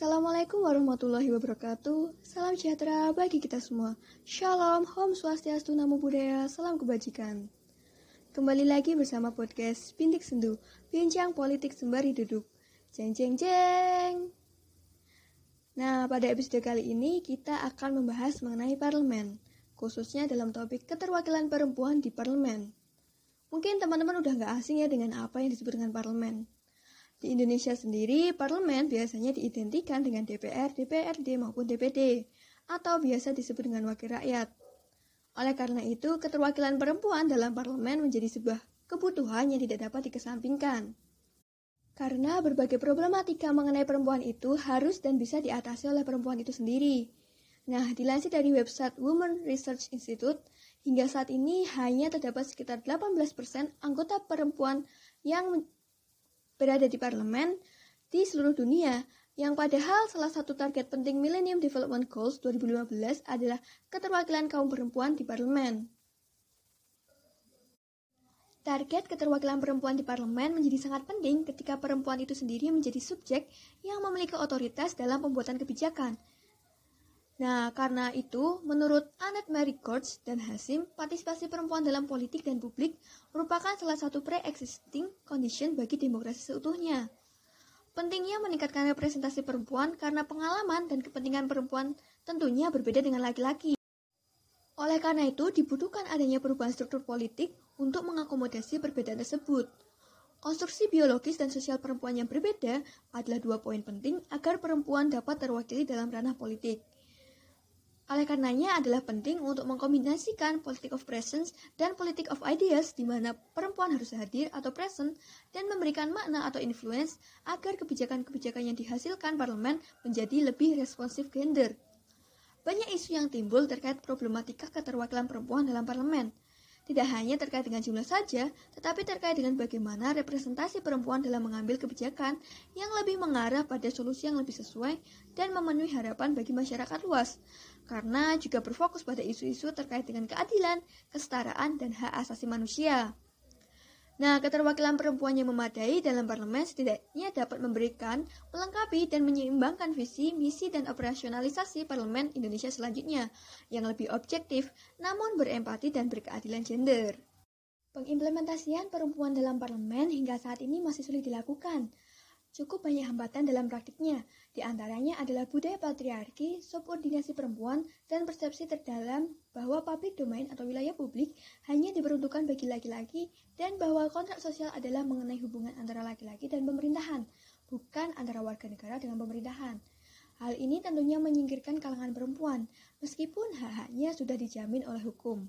Assalamualaikum warahmatullahi wabarakatuh. Salam sejahtera bagi kita semua. Shalom, Om Swastiastu, Namo Buddhaya, salam kebajikan. Kembali lagi bersama podcast Bintik Sendu, bincang politik sembari duduk. Jeng jeng jeng. Nah, pada episode kali ini kita akan membahas mengenai parlemen, khususnya dalam topik keterwakilan perempuan di parlemen. Mungkin teman-teman udah nggak asing ya dengan apa yang disebut dengan parlemen. Di Indonesia sendiri, parlemen biasanya diidentikan dengan DPR, DPRD maupun DPD, atau biasa disebut dengan wakil rakyat. Oleh karena itu, keterwakilan perempuan dalam parlemen menjadi sebuah kebutuhan yang tidak dapat dikesampingkan. Karena berbagai problematika mengenai perempuan itu harus dan bisa diatasi oleh perempuan itu sendiri. Nah, dilansir dari website Women Research Institute, hingga saat ini hanya terdapat sekitar 18% anggota perempuan yang berada di parlemen di seluruh dunia, yang padahal salah satu target penting Millennium Development Goals 2015 adalah keterwakilan kaum perempuan di parlemen. Target keterwakilan perempuan di parlemen menjadi sangat penting ketika perempuan itu sendiri menjadi subjek yang memiliki otoritas dalam pembuatan kebijakan. Nah, karena itu, menurut Annette Mary Gorge dan Hasim, partisipasi perempuan dalam politik dan publik merupakan salah satu pre-existing condition bagi demokrasi seutuhnya. Pentingnya meningkatkan representasi perempuan karena pengalaman dan kepentingan perempuan tentunya berbeda dengan laki-laki. Oleh karena itu, dibutuhkan adanya perubahan struktur politik untuk mengakomodasi perbedaan tersebut. Konstruksi biologis dan sosial perempuan yang berbeda adalah dua poin penting agar perempuan dapat terwakili dalam ranah politik. Oleh karenanya adalah penting untuk mengkombinasikan politik of presence dan politik of ideas di mana perempuan harus hadir atau present dan memberikan makna atau influence agar kebijakan-kebijakan yang dihasilkan parlemen menjadi lebih responsif gender. Banyak isu yang timbul terkait problematika keterwakilan perempuan dalam parlemen. Tidak hanya terkait dengan jumlah saja, tetapi terkait dengan bagaimana representasi perempuan dalam mengambil kebijakan yang lebih mengarah pada solusi yang lebih sesuai dan memenuhi harapan bagi masyarakat luas karena juga berfokus pada isu-isu terkait dengan keadilan, kesetaraan, dan hak asasi manusia. Nah, keterwakilan perempuan yang memadai dalam parlemen setidaknya dapat memberikan, melengkapi, dan menyeimbangkan visi, misi, dan operasionalisasi parlemen Indonesia selanjutnya yang lebih objektif, namun berempati dan berkeadilan gender. Pengimplementasian perempuan dalam parlemen hingga saat ini masih sulit dilakukan, Cukup banyak hambatan dalam praktiknya, di antaranya adalah budaya patriarki, subordinasi perempuan, dan persepsi terdalam bahwa public domain atau wilayah publik hanya diperuntukkan bagi laki-laki dan bahwa kontrak sosial adalah mengenai hubungan antara laki-laki dan pemerintahan, bukan antara warga negara dengan pemerintahan. Hal ini tentunya menyingkirkan kalangan perempuan, meskipun hak-haknya sudah dijamin oleh hukum.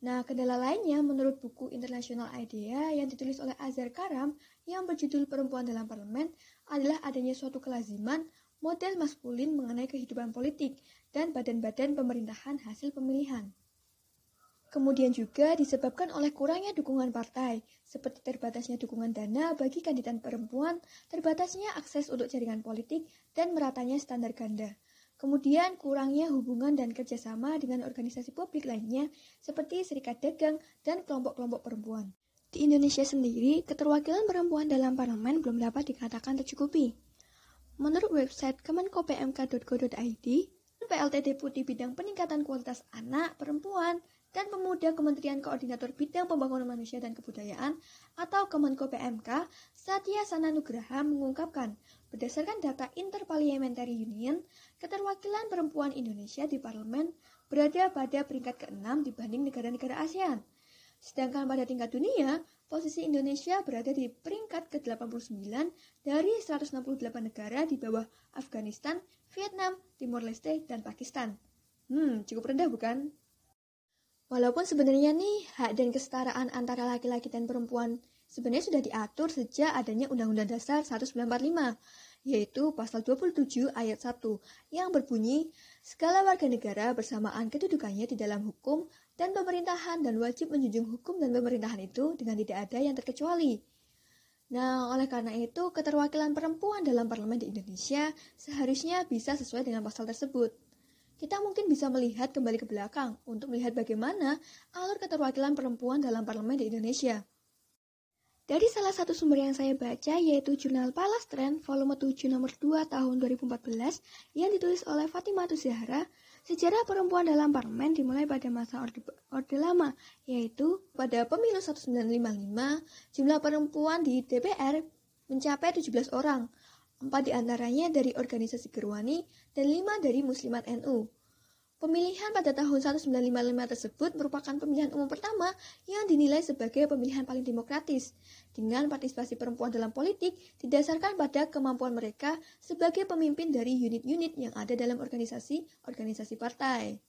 Nah, kendala lainnya menurut buku International Idea yang ditulis oleh Azhar Karam yang berjudul Perempuan dalam Parlemen adalah adanya suatu kelaziman model maskulin mengenai kehidupan politik dan badan-badan pemerintahan hasil pemilihan. Kemudian juga disebabkan oleh kurangnya dukungan partai, seperti terbatasnya dukungan dana bagi kandidat perempuan, terbatasnya akses untuk jaringan politik, dan meratanya standar ganda. Kemudian kurangnya hubungan dan kerjasama dengan organisasi publik lainnya seperti serikat dagang dan kelompok-kelompok perempuan. Di Indonesia sendiri, keterwakilan perempuan dalam parlemen belum dapat dikatakan tercukupi. Menurut website kemenkopmk.go.id, PLT Deputi Bidang Peningkatan Kualitas Anak, Perempuan, dan Pemuda Kementerian Koordinator Bidang Pembangunan Manusia dan Kebudayaan atau Kemenko PMK, Satya Sananugraha mengungkapkan Berdasarkan data Interparliamentary Union, keterwakilan perempuan Indonesia di parlemen berada pada peringkat ke-6 dibanding negara-negara ASEAN. Sedangkan pada tingkat dunia, posisi Indonesia berada di peringkat ke-89 dari 168 negara di bawah Afghanistan, Vietnam, Timor Leste, dan Pakistan. Hmm, cukup rendah bukan? Walaupun sebenarnya nih, hak dan kesetaraan antara laki-laki dan perempuan sebenarnya sudah diatur sejak adanya Undang-Undang Dasar 1945, yaitu pasal 27 ayat 1 yang berbunyi segala warga negara bersamaan kedudukannya di dalam hukum dan pemerintahan dan wajib menjunjung hukum dan pemerintahan itu dengan tidak ada yang terkecuali. Nah, oleh karena itu, keterwakilan perempuan dalam parlemen di Indonesia seharusnya bisa sesuai dengan pasal tersebut. Kita mungkin bisa melihat kembali ke belakang untuk melihat bagaimana alur keterwakilan perempuan dalam parlemen di Indonesia. Dari salah satu sumber yang saya baca yaitu jurnal Palestren volume 7 nomor 2 tahun 2014 yang ditulis oleh Fatimah Zahra, sejarah perempuan dalam parlemen dimulai pada masa Orde, Orde Lama, yaitu pada pemilu 1955 jumlah perempuan di DPR mencapai 17 orang, empat di antaranya dari organisasi Gerwani dan lima dari Muslimat NU. Pemilihan pada tahun 1955 tersebut merupakan pemilihan umum pertama yang dinilai sebagai pemilihan paling demokratis, dengan partisipasi perempuan dalam politik didasarkan pada kemampuan mereka sebagai pemimpin dari unit-unit yang ada dalam organisasi-organisasi partai.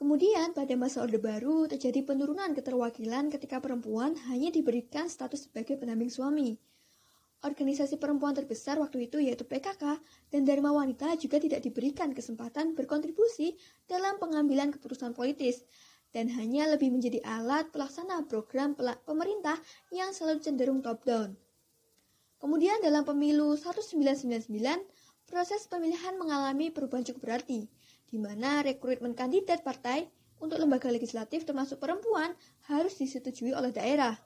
Kemudian pada masa Orde Baru terjadi penurunan keterwakilan ketika perempuan hanya diberikan status sebagai pendamping suami. Organisasi perempuan terbesar waktu itu yaitu PKK dan Dharma Wanita juga tidak diberikan kesempatan berkontribusi dalam pengambilan keputusan politis dan hanya lebih menjadi alat pelaksana program pemerintah yang selalu cenderung top-down. Kemudian dalam pemilu 1999, proses pemilihan mengalami perubahan cukup berarti, di mana rekrutmen kandidat partai untuk lembaga legislatif termasuk perempuan harus disetujui oleh daerah.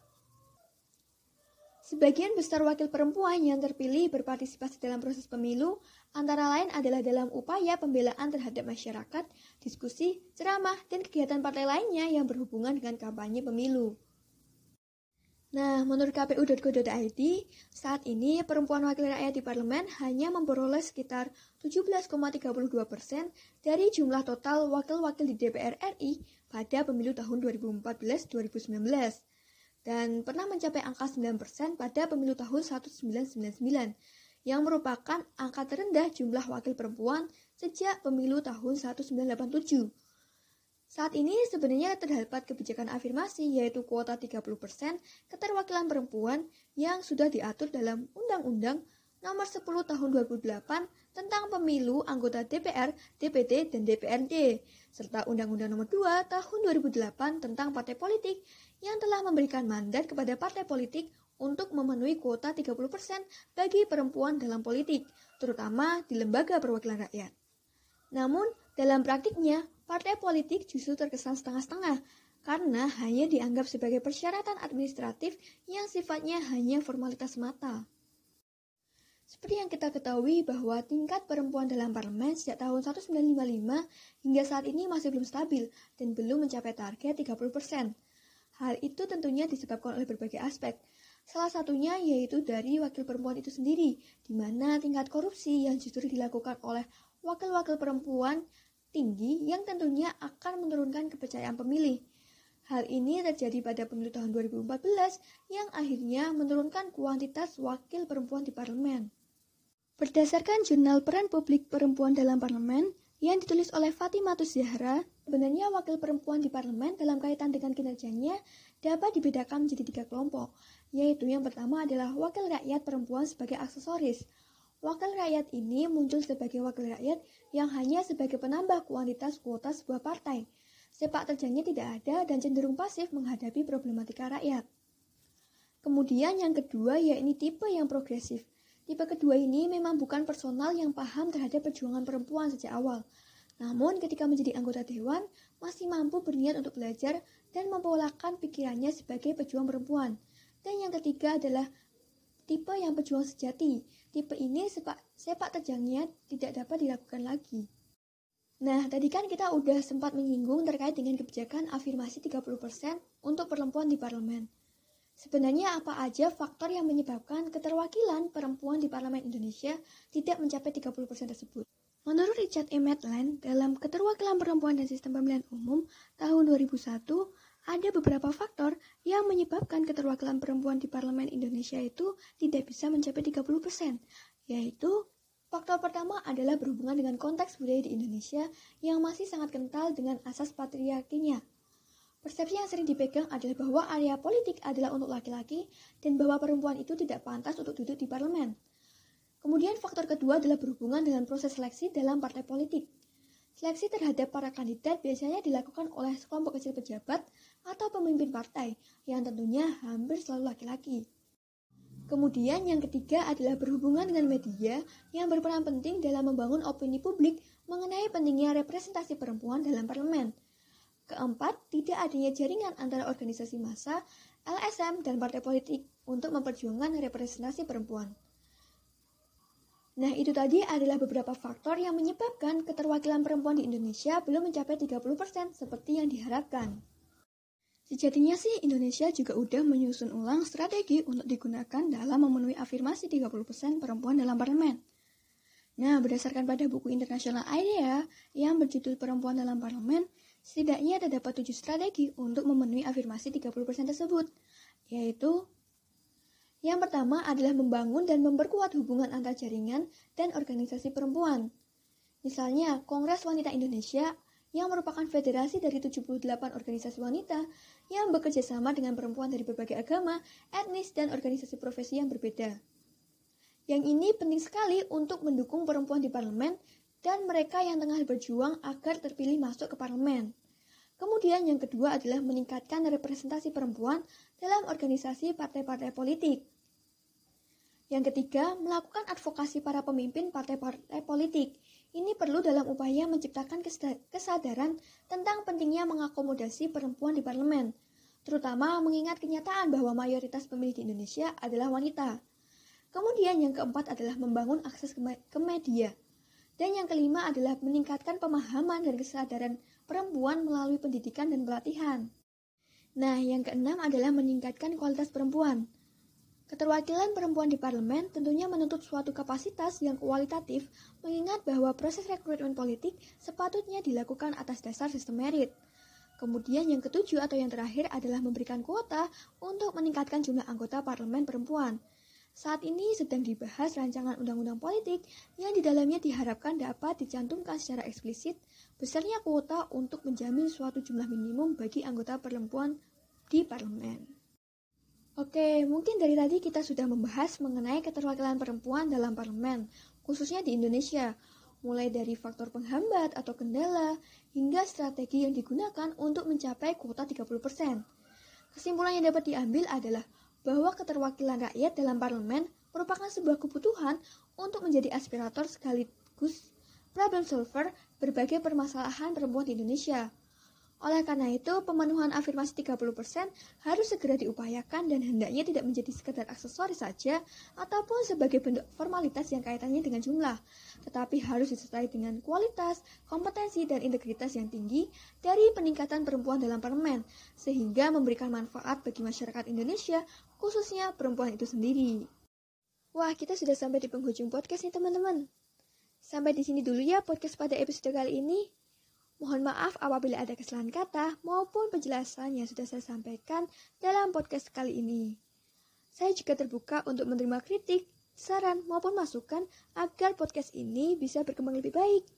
Sebagian besar wakil perempuan yang terpilih berpartisipasi dalam proses pemilu, antara lain adalah dalam upaya pembelaan terhadap masyarakat, diskusi, ceramah, dan kegiatan partai lainnya yang berhubungan dengan kampanye pemilu. Nah, menurut kpu.go.id, saat ini perempuan wakil rakyat di parlemen hanya memperoleh sekitar 17,32 persen dari jumlah total wakil-wakil di DPR RI pada pemilu tahun 2014-2019 dan pernah mencapai angka 9% pada pemilu tahun 1999 yang merupakan angka terendah jumlah wakil perempuan sejak pemilu tahun 1987. Saat ini sebenarnya terdapat kebijakan afirmasi yaitu kuota 30% keterwakilan perempuan yang sudah diatur dalam Undang-Undang Nomor 10 Tahun 2008 tentang Pemilu Anggota DPR, DPD, dan DPRD, serta Undang-Undang Nomor 2 Tahun 2008 tentang Partai Politik yang telah memberikan mandat kepada partai politik untuk memenuhi kuota 30% bagi perempuan dalam politik, terutama di lembaga perwakilan rakyat. Namun, dalam praktiknya, partai politik justru terkesan setengah-setengah karena hanya dianggap sebagai persyaratan administratif yang sifatnya hanya formalitas semata. Seperti yang kita ketahui bahwa tingkat perempuan dalam parlemen sejak tahun 1955 hingga saat ini masih belum stabil dan belum mencapai target 30%. Hal itu tentunya disebabkan oleh berbagai aspek. Salah satunya yaitu dari wakil perempuan itu sendiri, di mana tingkat korupsi yang justru dilakukan oleh wakil-wakil perempuan tinggi yang tentunya akan menurunkan kepercayaan pemilih. Hal ini terjadi pada pemilu tahun 2014 yang akhirnya menurunkan kuantitas wakil perempuan di parlemen. Berdasarkan jurnal peran publik perempuan dalam parlemen, yang ditulis oleh Fatimah Zahra, sebenarnya wakil perempuan di parlemen dalam kaitan dengan kinerjanya dapat dibedakan menjadi tiga kelompok, yaitu yang pertama adalah wakil rakyat perempuan sebagai aksesoris. Wakil rakyat ini muncul sebagai wakil rakyat yang hanya sebagai penambah kuantitas kuota sebuah partai. Sepak terjangnya tidak ada dan cenderung pasif menghadapi problematika rakyat. Kemudian yang kedua yaitu tipe yang progresif. Tipe kedua ini memang bukan personal yang paham terhadap perjuangan perempuan sejak awal. Namun ketika menjadi anggota dewan, masih mampu berniat untuk belajar dan mempolakan pikirannya sebagai pejuang perempuan. Dan yang ketiga adalah tipe yang pejuang sejati. Tipe ini sepak, sepak terjangnya tidak dapat dilakukan lagi. Nah, tadi kan kita udah sempat menyinggung terkait dengan kebijakan afirmasi 30% untuk perempuan di parlemen. Sebenarnya apa aja faktor yang menyebabkan keterwakilan perempuan di parlemen Indonesia tidak mencapai 30% tersebut? Menurut Richard E. Maitland, dalam keterwakilan perempuan dan sistem pemilihan umum tahun 2001, ada beberapa faktor yang menyebabkan keterwakilan perempuan di parlemen Indonesia itu tidak bisa mencapai 30%, yaitu Faktor pertama adalah berhubungan dengan konteks budaya di Indonesia yang masih sangat kental dengan asas patriarkinya. Persepsi yang sering dipegang adalah bahwa area politik adalah untuk laki-laki dan bahwa perempuan itu tidak pantas untuk duduk di parlemen. Kemudian faktor kedua adalah berhubungan dengan proses seleksi dalam partai politik. Seleksi terhadap para kandidat biasanya dilakukan oleh sekelompok kecil pejabat atau pemimpin partai yang tentunya hampir selalu laki-laki. Kemudian yang ketiga adalah berhubungan dengan media yang berperan penting dalam membangun opini publik mengenai pentingnya representasi perempuan dalam parlemen. Keempat, tidak adanya jaringan antara organisasi massa, LSM, dan partai politik untuk memperjuangkan representasi perempuan. Nah, itu tadi adalah beberapa faktor yang menyebabkan keterwakilan perempuan di Indonesia belum mencapai 30% seperti yang diharapkan. Sejatinya sih Indonesia juga udah menyusun ulang strategi untuk digunakan dalam memenuhi afirmasi 30% perempuan dalam parlemen. Nah, berdasarkan pada buku internasional IDEA yang berjudul Perempuan dalam Parlemen, setidaknya terdapat tujuh strategi untuk memenuhi afirmasi 30% tersebut, yaitu yang pertama adalah membangun dan memperkuat hubungan antar jaringan dan organisasi perempuan. Misalnya, Kongres Wanita Indonesia yang merupakan federasi dari 78 organisasi wanita yang bekerja sama dengan perempuan dari berbagai agama, etnis, dan organisasi profesi yang berbeda. Yang ini penting sekali untuk mendukung perempuan di parlemen dan mereka yang tengah berjuang agar terpilih masuk ke parlemen. Kemudian yang kedua adalah meningkatkan representasi perempuan dalam organisasi partai-partai politik. Yang ketiga, melakukan advokasi para pemimpin partai-partai politik ini perlu dalam upaya menciptakan kesadaran tentang pentingnya mengakomodasi perempuan di parlemen, terutama mengingat kenyataan bahwa mayoritas pemilih di Indonesia adalah wanita. Kemudian yang keempat adalah membangun akses ke media. Dan yang kelima adalah meningkatkan pemahaman dan kesadaran perempuan melalui pendidikan dan pelatihan. Nah, yang keenam adalah meningkatkan kualitas perempuan. Keterwakilan perempuan di parlemen tentunya menuntut suatu kapasitas yang kualitatif, mengingat bahwa proses rekrutmen politik sepatutnya dilakukan atas dasar sistem merit. Kemudian yang ketujuh atau yang terakhir adalah memberikan kuota untuk meningkatkan jumlah anggota parlemen perempuan. Saat ini sedang dibahas rancangan undang-undang politik yang di dalamnya diharapkan dapat dicantumkan secara eksplisit besarnya kuota untuk menjamin suatu jumlah minimum bagi anggota perempuan di parlemen. Oke, mungkin dari tadi kita sudah membahas mengenai keterwakilan perempuan dalam parlemen, khususnya di Indonesia, mulai dari faktor penghambat atau kendala hingga strategi yang digunakan untuk mencapai kuota 30%. Kesimpulan yang dapat diambil adalah bahwa keterwakilan rakyat dalam parlemen merupakan sebuah kebutuhan untuk menjadi aspirator sekaligus problem solver berbagai permasalahan perempuan di Indonesia. Oleh karena itu, pemenuhan afirmasi 30% harus segera diupayakan dan hendaknya tidak menjadi sekedar aksesoris saja ataupun sebagai bentuk formalitas yang kaitannya dengan jumlah, tetapi harus disertai dengan kualitas, kompetensi, dan integritas yang tinggi dari peningkatan perempuan dalam parlemen, sehingga memberikan manfaat bagi masyarakat Indonesia, khususnya perempuan itu sendiri. Wah, kita sudah sampai di penghujung podcast nih teman-teman. Sampai di sini dulu ya podcast pada episode kali ini. Mohon maaf apabila ada kesalahan kata maupun penjelasan yang sudah saya sampaikan dalam podcast kali ini. Saya juga terbuka untuk menerima kritik, saran, maupun masukan agar podcast ini bisa berkembang lebih baik.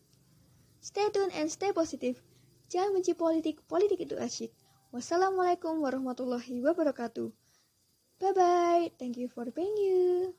Stay tune and stay positive. Jangan benci politik, politik itu asyik. Wassalamualaikum warahmatullahi wabarakatuh. Bye-bye. Thank you for being you.